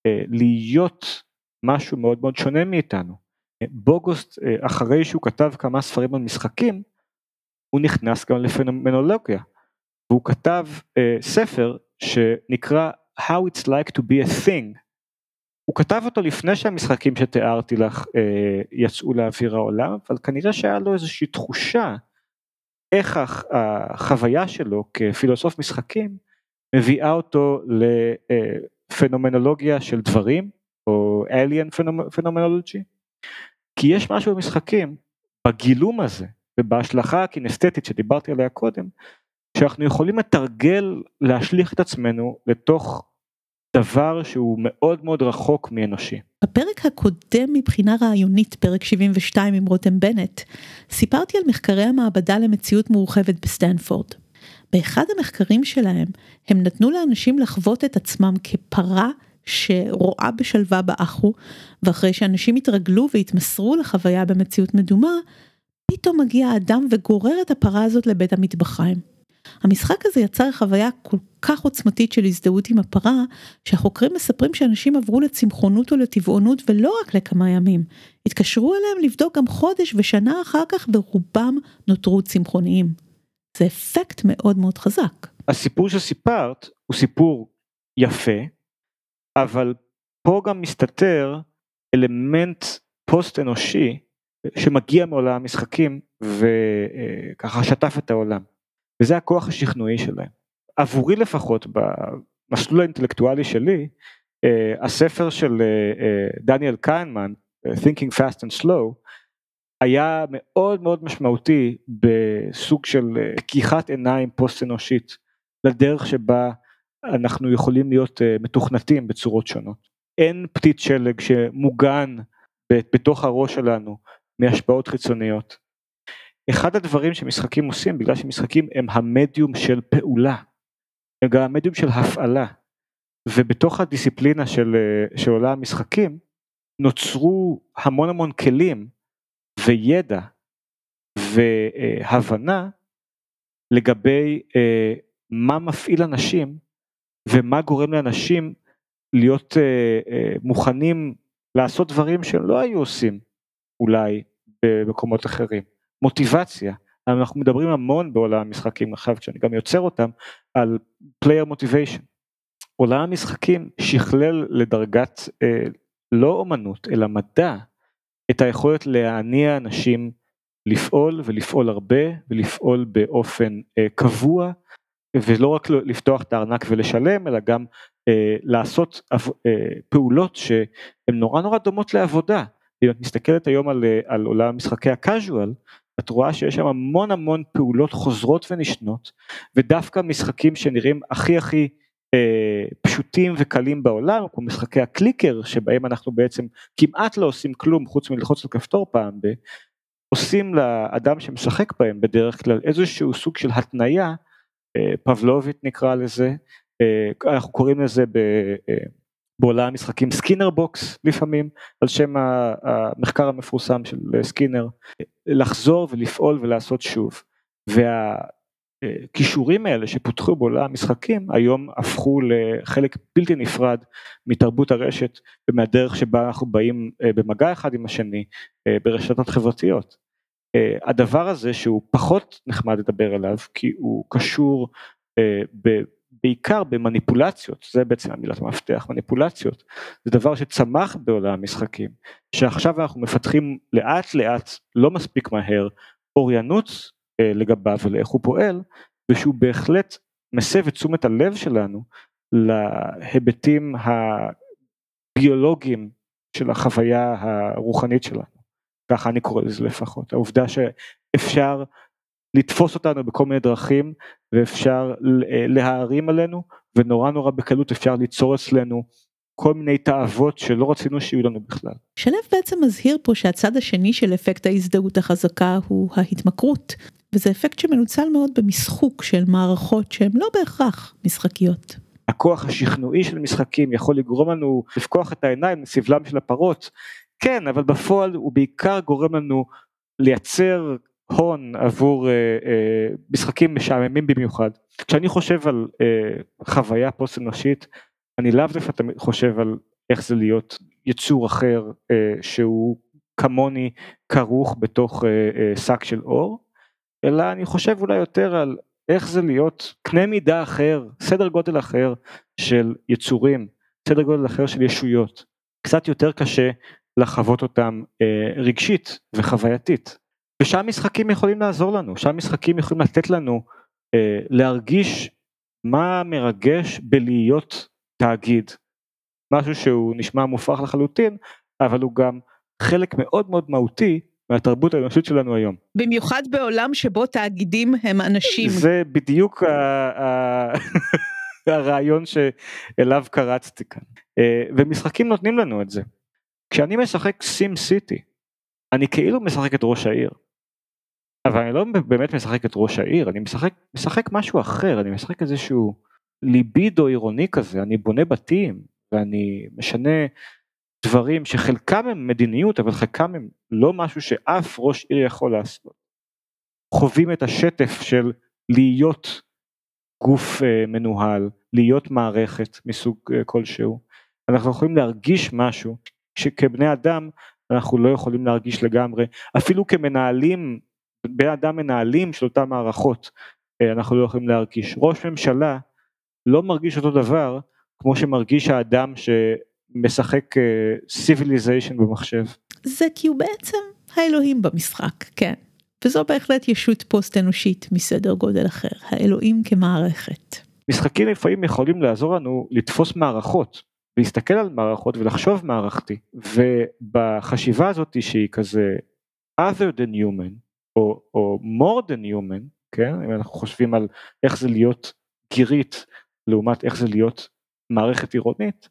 אה, להיות משהו מאוד מאוד שונה מאיתנו. בוגוסט אה, אחרי שהוא כתב כמה ספרים על משחקים הוא נכנס גם לפנומנולוגיה והוא כתב אה, ספר שנקרא How it's like to be a thing. הוא כתב אותו לפני שהמשחקים שתיארתי לך אה, יצאו לאוויר העולם אבל כנראה שהיה לו איזושהי תחושה איך החוויה שלו כפילוסוף משחקים מביאה אותו לפנומנולוגיה של דברים או alien phenomenology כי יש משהו במשחקים בגילום הזה ובהשלכה הקינסתטית שדיברתי עליה קודם שאנחנו יכולים לתרגל להשליך את עצמנו לתוך דבר שהוא מאוד מאוד רחוק מאנושי. בפרק הקודם מבחינה רעיונית, פרק 72 עם רותם בנט, סיפרתי על מחקרי המעבדה למציאות מורחבת בסטנפורד. באחד המחקרים שלהם הם נתנו לאנשים לחוות את עצמם כפרה שרואה בשלווה באחו ואחרי שאנשים התרגלו והתמסרו לחוויה במציאות מדומה פתאום מגיע אדם וגורר את הפרה הזאת לבית המטבחיים. המשחק הזה יצר חוויה כל כך עוצמתית של הזדהות עם הפרה, שהחוקרים מספרים שאנשים עברו לצמחונות או לטבעונות ולא רק לכמה ימים. התקשרו אליהם לבדוק גם חודש ושנה אחר כך ורובם נותרו צמחוניים. זה אפקט מאוד מאוד חזק. הסיפור שסיפרת הוא סיפור יפה, אבל פה גם מסתתר אלמנט פוסט אנושי שמגיע מעולם המשחקים וככה שטף את העולם. וזה הכוח השכנועי שלהם. עבורי לפחות במסלול האינטלקטואלי שלי אה, הספר של אה, אה, דניאל קיינמן Thinking Fast and Slow היה מאוד מאוד משמעותי בסוג של פקיחת עיניים פוסט אנושית לדרך שבה אנחנו יכולים להיות מתוכנתים בצורות שונות. אין פתית שלג שמוגן בתוך הראש שלנו מהשפעות חיצוניות. אחד הדברים שמשחקים עושים בגלל שמשחקים הם המדיום של פעולה, הם גם המדיום של הפעלה ובתוך הדיסציפלינה של, של עולם המשחקים נוצרו המון המון כלים וידע והבנה לגבי אה, מה מפעיל אנשים ומה גורם לאנשים להיות אה, אה, מוכנים לעשות דברים שהם לא היו עושים אולי במקומות אחרים. מוטיבציה, אנחנו מדברים המון בעולם המשחקים עכשיו כשאני גם יוצר אותם על player motivation. עולם המשחקים שכלל לדרגת לא אומנות אלא מדע את היכולת להניע אנשים לפעול ולפעול הרבה ולפעול באופן אה, קבוע ולא רק לפתוח את הארנק ולשלם אלא גם אה, לעשות אה, פעולות שהן נורא נורא דומות לעבודה. אם את מסתכלת היום על, על עולם משחקי הקאז'ואל את רואה שיש שם המון המון פעולות חוזרות ונשנות ודווקא משחקים שנראים הכי הכי פשוטים וקלים בעולם כמו משחקי הקליקר שבהם אנחנו בעצם כמעט לא עושים כלום חוץ מלחוץ על כפתור פעם ב... עושים לאדם שמשחק בהם בדרך כלל איזשהו סוג של התניה אה, פבלובית נקרא לזה אה, אנחנו קוראים לזה ב... אה, בעולם המשחקים Skinner box לפעמים על שם המחקר המפורסם של סקינר לחזור ולפעול ולעשות שוב והכישורים האלה שפותחו בעולם המשחקים היום הפכו לחלק בלתי נפרד מתרבות הרשת ומהדרך שבה אנחנו באים אה, במגע אחד עם השני אה, ברשתות חברתיות. אה, הדבר הזה שהוא פחות נחמד לדבר עליו כי הוא קשור בעיקר במניפולציות, זה בעצם המילת המפתח, מניפולציות, זה דבר שצמח בעולם המשחקים, שעכשיו אנחנו מפתחים לאט לאט, לא מספיק מהר, אוריינות לגביו ולאיך הוא פועל, ושהוא בהחלט מסב את תשומת הלב שלנו להיבטים הביולוגיים של החוויה הרוחנית שלנו, ככה אני קורא לזה לפחות, העובדה שאפשר לתפוס אותנו בכל מיני דרכים ואפשר אה, להערים עלינו ונורא נורא בקלות אפשר ליצור אצלנו כל מיני תאוות שלא רצינו שיהיו לנו בכלל. שלו בעצם מזהיר פה שהצד השני של אפקט ההזדהות החזקה הוא ההתמכרות וזה אפקט שמנוצל מאוד במשחוק של מערכות שהן לא בהכרח משחקיות. הכוח השכנועי של משחקים יכול לגרום לנו לפקוח את העיניים לסבלם של הפרות כן אבל בפועל הוא בעיקר גורם לנו לייצר הון עבור אה, אה, משחקים משעממים במיוחד. כשאני חושב על אה, חוויה פוסט אנושית אני לאו דווקא חושב על איך זה להיות יצור אחר אה, שהוא כמוני כרוך בתוך אה, אה, שק של אור, אלא אני חושב אולי יותר על איך זה להיות קנה מידה אחר, סדר גודל אחר של יצורים, סדר גודל אחר של ישויות. קצת יותר קשה לחוות אותם אה, רגשית וחווייתית. ושם משחקים יכולים לעזור לנו, שם משחקים יכולים לתת לנו אה, להרגיש מה מרגש בלהיות תאגיד, משהו שהוא נשמע מופרך לחלוטין, אבל הוא גם חלק מאוד מאוד מהותי מהתרבות האנושית שלנו היום. במיוחד בעולם שבו תאגידים הם אנשים. זה בדיוק הרעיון שאליו קרצתי כאן. אה, ומשחקים נותנים לנו את זה. כשאני משחק סים סיטי, אני כאילו משחק את ראש העיר. אבל אני לא באמת משחק את ראש העיר, אני משחק, משחק משהו אחר, אני משחק איזשהו ליבידו עירוני כזה, אני בונה בתים ואני משנה דברים שחלקם הם מדיניות אבל חלקם הם לא משהו שאף ראש עיר יכול לעשות. חווים את השטף של להיות גוף מנוהל, להיות מערכת מסוג כלשהו, אנחנו יכולים להרגיש משהו שכבני אדם אנחנו לא יכולים להרגיש לגמרי, אפילו כמנהלים, בני אדם מנהלים של אותם מערכות אנחנו לא יכולים להרגיש. ראש ממשלה לא מרגיש אותו דבר כמו שמרגיש האדם שמשחק Civilization במחשב. זה כי הוא בעצם האלוהים במשחק, כן. וזו בהחלט ישות פוסט אנושית מסדר גודל אחר, האלוהים כמערכת. משחקים לפעמים יכולים לעזור לנו לתפוס מערכות, להסתכל על מערכות ולחשוב מערכתי, ובחשיבה הזאת שהיא כזה other than human, או, או more than human, כן, אם אנחנו חושבים על איך זה להיות גירית לעומת איך זה להיות מערכת עירונית,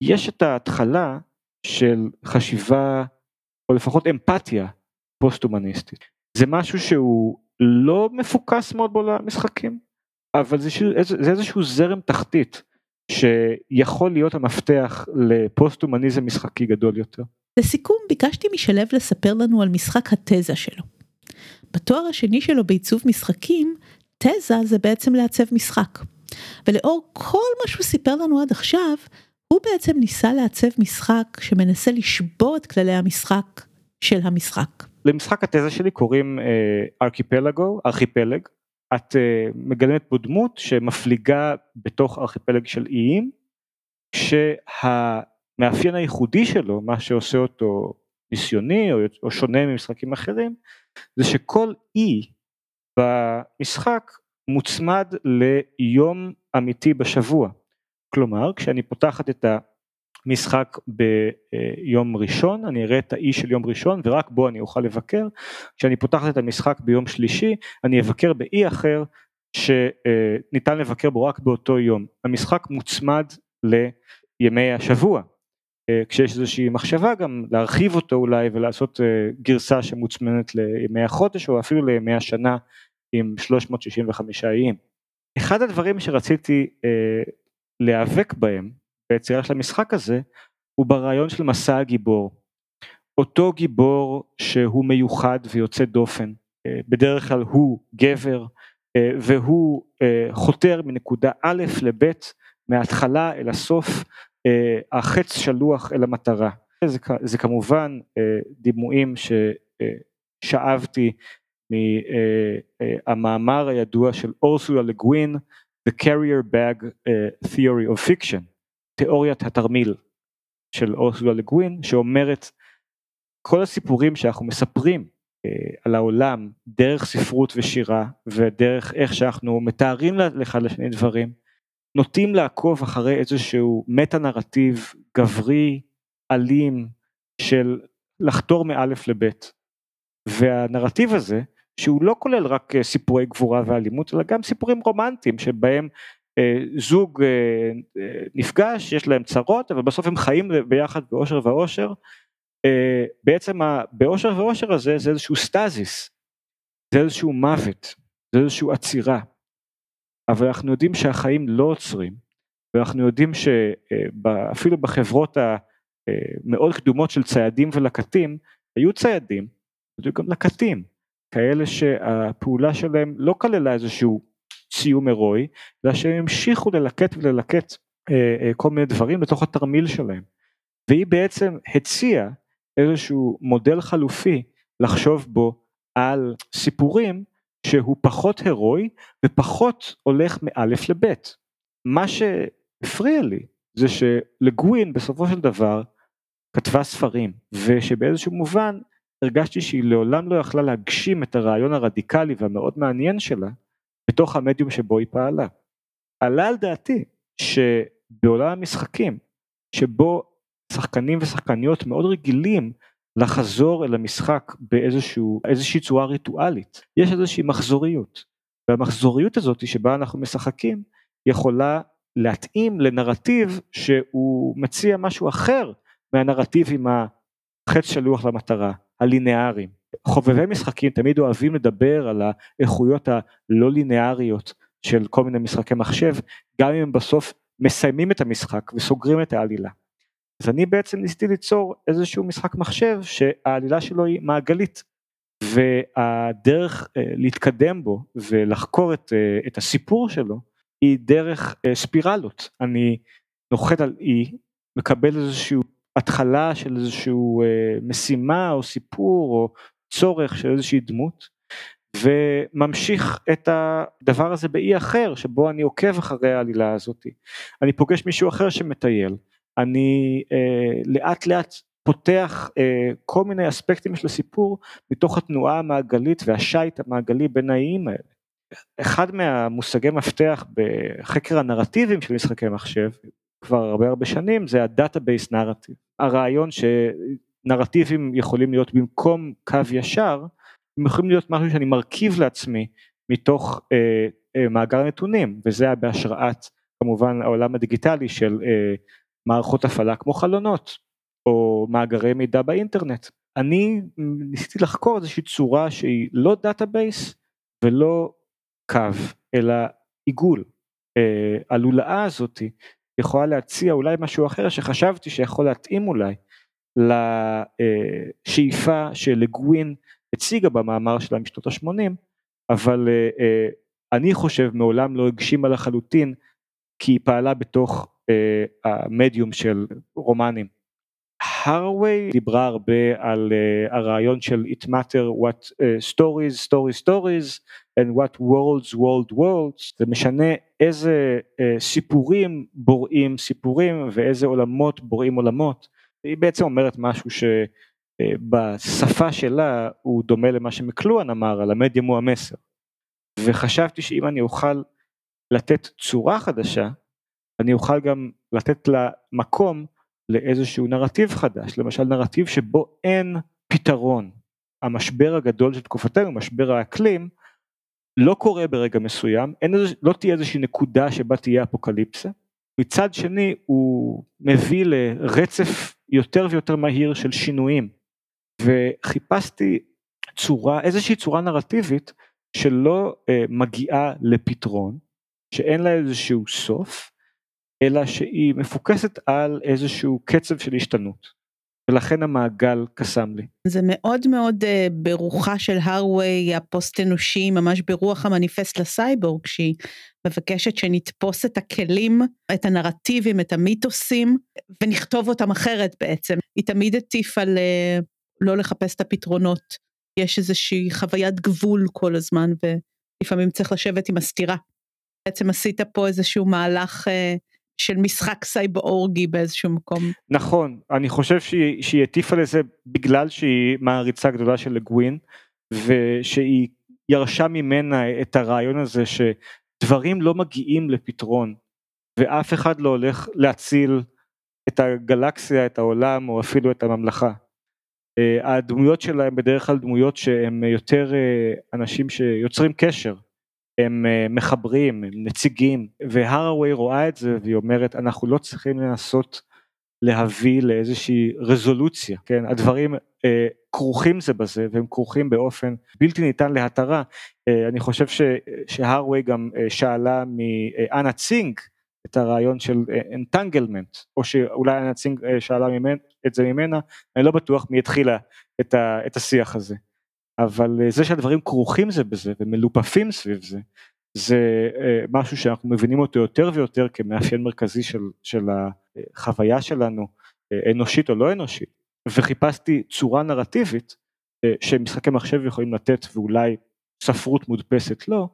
יש את ההתחלה של חשיבה, או לפחות אמפתיה פוסט-הומניסטית. זה משהו שהוא לא מפוקס מאוד בעולם המשחקים, אבל זה, זה איזשהו זרם תחתית שיכול להיות המפתח לפוסט-הומניזם משחקי גדול יותר. לסיכום, ביקשתי משלו לספר לנו על משחק התזה שלו. בתואר השני שלו בעיצוב משחקים, תזה זה בעצם לעצב משחק. ולאור כל מה שהוא סיפר לנו עד עכשיו, הוא בעצם ניסה לעצב משחק שמנסה לשבור את כללי המשחק של המשחק. למשחק התזה שלי קוראים ארכיפלגו, ארכיפלג. את uh, מגלמת פה דמות שמפליגה בתוך ארכיפלג של איים, שהמאפיין הייחודי שלו, מה שעושה אותו ניסיוני או, או שונה ממשחקים אחרים, זה שכל אי במשחק מוצמד ליום אמיתי בשבוע. כלומר, כשאני פותחת את המשחק ביום ראשון, אני אראה את האי של יום ראשון ורק בו אני אוכל לבקר. כשאני פותחת את המשחק ביום שלישי, אני אבקר באי אחר שניתן לבקר בו רק באותו יום. המשחק מוצמד לימי השבוע. כשיש איזושהי מחשבה גם להרחיב אותו אולי ולעשות גרסה שמוצמנת לימי החודש או אפילו לימי השנה עם 365 איים. אחד הדברים שרציתי אה, להיאבק בהם ביצירה של המשחק הזה הוא ברעיון של מסע הגיבור. אותו גיבור שהוא מיוחד ויוצא דופן, אה, בדרך כלל הוא גבר אה, והוא אה, חותר מנקודה א' לב' מההתחלה אל הסוף, החץ שלוח אל המטרה. זה, זה כמובן דימויים ששאבתי מהמאמר הידוע של אורסולה לגווין The Carrier Bag Theory of Fiction, תיאוריית התרמיל של אורסולה לגווין שאומרת כל הסיפורים שאנחנו מספרים על העולם דרך ספרות ושירה ודרך איך שאנחנו מתארים לאחד לשני דברים נוטים לעקוב אחרי איזשהו מטה נרטיב גברי אלים של לחתור מאלף לבית. והנרטיב הזה שהוא לא כולל רק אה, סיפורי גבורה ואלימות אלא גם סיפורים רומנטיים שבהם אה, זוג אה, נפגש יש להם צרות אבל בסוף הם חיים ביחד באושר ואושר. בעצם באושר ואושר הזה זה איזשהו סטזיס זה איזשהו מוות זה איזשהו עצירה. אבל אנחנו יודעים שהחיים לא עוצרים ואנחנו יודעים שאפילו בחברות המאוד קדומות של ציידים ולקטים היו ציידים היו גם לקטים כאלה שהפעולה שלהם לא כללה איזשהו סיום הירואי, אלא שהם המשיכו ללקט וללקט אה, אה, כל מיני דברים לתוך התרמיל שלהם. והיא בעצם הציעה איזשהו מודל חלופי לחשוב בו על סיפורים שהוא פחות הירואי ופחות הולך מאלף לבית. מה שהפריע לי זה שלגווין בסופו של דבר כתבה ספרים ושבאיזשהו מובן הרגשתי שהיא לעולם לא יכלה להגשים את הרעיון הרדיקלי והמאוד מעניין שלה בתוך המדיום שבו היא פעלה. עלה על דעתי שבעולם המשחקים שבו שחקנים ושחקניות מאוד רגילים לחזור אל המשחק באיזושהי צורה ריטואלית יש איזושהי מחזוריות והמחזוריות הזאת שבה אנחנו משחקים יכולה להתאים לנרטיב שהוא מציע משהו אחר מהנרטיב עם החץ שלוח למטרה הלינאריים. חובבי משחקים תמיד אוהבים לדבר על האיכויות הלא לינאריות של כל מיני משחקי מחשב, גם אם הם בסוף מסיימים את המשחק וסוגרים את העלילה. אז אני בעצם ניסיתי ליצור איזשהו משחק מחשב שהעלילה שלו היא מעגלית והדרך אה, להתקדם בו ולחקור את, אה, את הסיפור שלו היא דרך ספירלות, אני נוחת על אי, מקבל איזושהי התחלה של איזושהי משימה או סיפור או צורך של איזושהי דמות וממשיך את הדבר הזה באי אחר שבו אני עוקב אחרי העלילה הזאת. אני פוגש מישהו אחר שמטייל, אני אה, לאט לאט פותח אה, כל מיני אספקטים של הסיפור מתוך התנועה המעגלית והשייט המעגלי בין האיים האלה. אחד מהמושגי מפתח בחקר הנרטיבים של משחקי מחשב כבר הרבה הרבה שנים זה ה database narrative. הרעיון שנרטיבים יכולים להיות במקום קו ישר הם יכולים להיות משהו שאני מרכיב לעצמי מתוך אה, אה, מאגר נתונים וזה היה בהשראת כמובן העולם הדיגיטלי של אה, מערכות הפעלה כמו חלונות או מאגרי מידע באינטרנט. אני ניסיתי לחקור איזושהי צורה שהיא לא database ולא קו אלא עיגול. אה, הלולאה הזאתי יכולה להציע אולי משהו אחר שחשבתי שיכול להתאים אולי לשאיפה שלגווין הציגה במאמר שלה משנות ה-80 אבל אה, אה, אני חושב מעולם לא הגשימה לחלוטין כי היא פעלה בתוך אה, המדיום של רומנים. הרווי דיברה הרבה על uh, הרעיון של it matter what uh, stories stories stories and what worlds world worlds. זה משנה איזה uh, סיפורים בוראים סיפורים ואיזה עולמות בוראים עולמות. היא בעצם אומרת משהו שבשפה שלה הוא דומה למה שמקלואן אמר על המדיום הוא המסר. וחשבתי שאם אני אוכל לתת צורה חדשה אני אוכל גם לתת לה מקום לאיזשהו נרטיב חדש, למשל נרטיב שבו אין פתרון. המשבר הגדול של תקופתנו, משבר האקלים, לא קורה ברגע מסוים, אין, לא תהיה איזושהי נקודה שבה תהיה אפוקליפסה. מצד שני הוא מביא לרצף יותר ויותר מהיר של שינויים. וחיפשתי צורה, איזושהי צורה נרטיבית שלא אה, מגיעה לפתרון, שאין לה איזשהו סוף, אלא שהיא מפוקסת על איזשהו קצב של השתנות. ולכן המעגל קסם לי. זה מאוד מאוד uh, ברוחה של הרווי הפוסט אנושי, ממש ברוח המניפסט לסייבורג, שהיא מבקשת שנתפוס את הכלים, את הנרטיבים, את המיתוסים, ונכתוב אותם אחרת בעצם. היא תמיד הטיפה ל... לא לחפש את הפתרונות. יש איזושהי חוויית גבול כל הזמן, ולפעמים צריך לשבת עם הסתירה. בעצם עשית פה איזשהו מהלך uh, של משחק סייבורגי באיזשהו מקום. נכון, אני חושב שהיא, הטיפה לזה בגלל שהיא מעריצה גדולה של לגווין, ושהיא ירשה ממנה את הרעיון הזה שדברים לא מגיעים לפתרון, ואף אחד לא הולך להציל את הגלקסיה, את העולם, או אפילו את הממלכה. אה, הדמויות שלהם בדרך כלל דמויות שהם יותר אה, אנשים שיוצרים קשר הם אה, מחברים, הם נציגים, והרווי רואה את זה והיא אומרת אנחנו לא צריכים לנסות להביא לאיזושהי רזולוציה, כן, הדברים אה, כרוכים זה בזה והם כרוכים באופן בלתי ניתן להתרה, אה, אני חושב שהרווי גם אה, שאלה מאנה צינג את הרעיון של אנטנגלמנט, או שאולי אנה צינג אה, שאלה ממנ, את זה ממנה, אני לא בטוח מי התחילה את, את השיח הזה. אבל אה, זה שהדברים כרוכים זה בזה ומלופפים סביב זה, זה אה, משהו שאנחנו מבינים אותו יותר ויותר כמאפיין מרכזי של, של החוויה שלנו, אה, אנושית או לא אנושית, וחיפשתי צורה נרטיבית שמשחקי מחשב יכולים לתת ואולי ספרות מודפסת לא,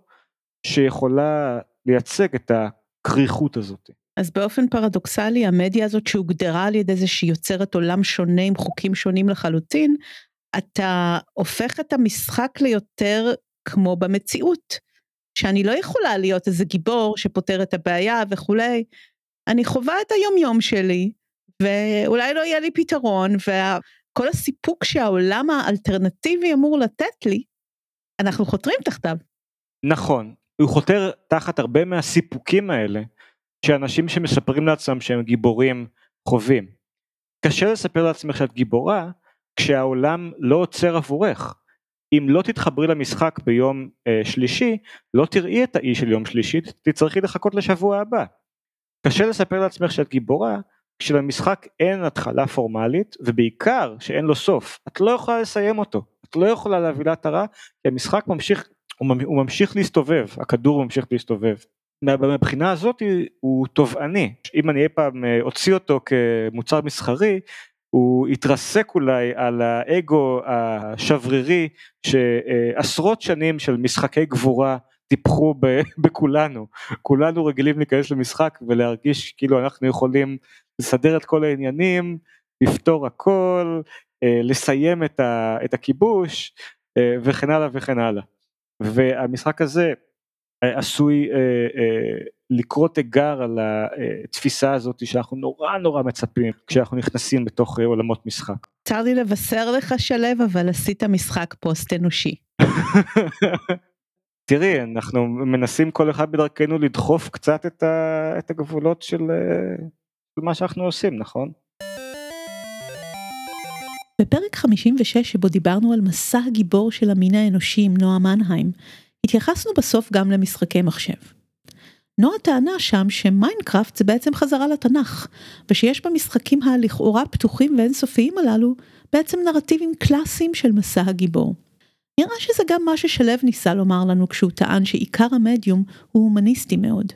שיכולה לייצג את הכריכות הזאת. אז באופן פרדוקסלי המדיה הזאת שהוגדרה על ידי זה שהיא יוצרת עולם שונה עם חוקים שונים לחלוטין, אתה הופך את המשחק ליותר כמו במציאות, שאני לא יכולה להיות איזה גיבור שפותר את הבעיה וכולי, אני חווה את היום יום שלי, ואולי לא יהיה לי פתרון, וכל הסיפוק שהעולם האלטרנטיבי אמור לתת לי, אנחנו חותרים תחתיו. נכון, הוא חותר תחת הרבה מהסיפוקים האלה, שאנשים שמספרים לעצמם שהם גיבורים חווים. קשה לספר לעצמך שאת גיבורה, כשהעולם לא עוצר עבורך. אם לא תתחברי למשחק ביום אה, שלישי, לא תראי את האי של יום שלישי, תצטרכי לחכות לשבוע הבא. קשה לספר לעצמך שאת גיבורה, כשלמשחק אין התחלה פורמלית, ובעיקר שאין לו סוף. את לא יכולה לסיים אותו, את לא יכולה להביא להתרה, כי המשחק ממשיך, הוא ממשיך להסתובב, הכדור ממשיך להסתובב. מהבחינה הזאת הוא תובעני, אם אני אי פעם אוציא אותו כמוצר מסחרי, הוא יתרסק אולי על האגו השברירי שעשרות שנים של משחקי גבורה טיפחו בכולנו, כולנו רגילים להיכנס למשחק ולהרגיש כאילו אנחנו יכולים לסדר את כל העניינים, לפתור הכל, לסיים את הכיבוש וכן הלאה וכן הלאה. והמשחק הזה עשוי לקרוא תיגר על התפיסה הזאת שאנחנו נורא נורא מצפים כשאנחנו נכנסים בתוך עולמות משחק. צר לי לבשר לך שלו אבל עשית משחק פוסט אנושי. תראי אנחנו מנסים כל אחד בדרכנו לדחוף קצת את, ה, את הגבולות של, של מה שאנחנו עושים נכון? בפרק 56 שבו דיברנו על מסע הגיבור של המין האנושי עם נועה מנהיים, התייחסנו בסוף גם למשחקי מחשב. נועה טענה שם שמיינקראפט זה בעצם חזרה לתנ"ך, ושיש במשחקים הלכאורה פתוחים ואינסופיים הללו בעצם נרטיבים קלאסיים של מסע הגיבור. נראה שזה גם מה ששלו ניסה לומר לנו כשהוא טען שעיקר המדיום הוא הומניסטי מאוד.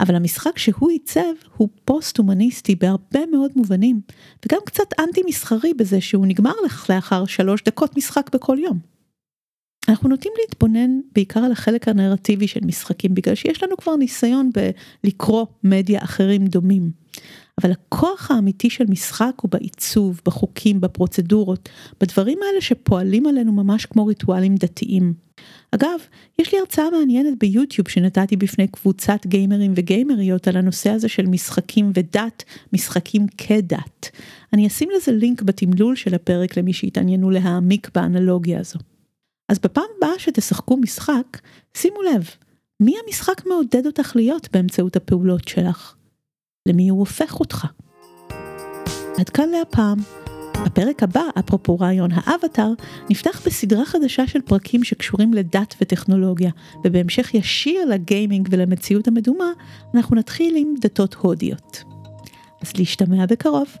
אבל המשחק שהוא עיצב הוא פוסט-הומניסטי בהרבה מאוד מובנים, וגם קצת אנטי מסחרי בזה שהוא נגמר לך לאחר שלוש דקות משחק בכל יום. אנחנו נוטים להתבונן בעיקר על החלק הנרטיבי של משחקים בגלל שיש לנו כבר ניסיון בלקרוא מדיה אחרים דומים. אבל הכוח האמיתי של משחק הוא בעיצוב, בחוקים, בפרוצדורות, בדברים האלה שפועלים עלינו ממש כמו ריטואלים דתיים. אגב, יש לי הרצאה מעניינת ביוטיוב שנתתי בפני קבוצת גיימרים וגיימריות על הנושא הזה של משחקים ודת, משחקים כדת. אני אשים לזה לינק בתמלול של הפרק למי שהתעניינו להעמיק באנלוגיה הזו. אז בפעם הבאה שתשחקו משחק, שימו לב, מי המשחק מעודד אותך להיות באמצעות הפעולות שלך? למי הוא הופך אותך? עד כאן להפעם. הפרק הבא, אפרופו רעיון האבטאר, נפתח בסדרה חדשה של פרקים שקשורים לדת וטכנולוגיה, ובהמשך ישיר לגיימינג ולמציאות המדומה, אנחנו נתחיל עם דתות הודיות. אז להשתמע בקרוב.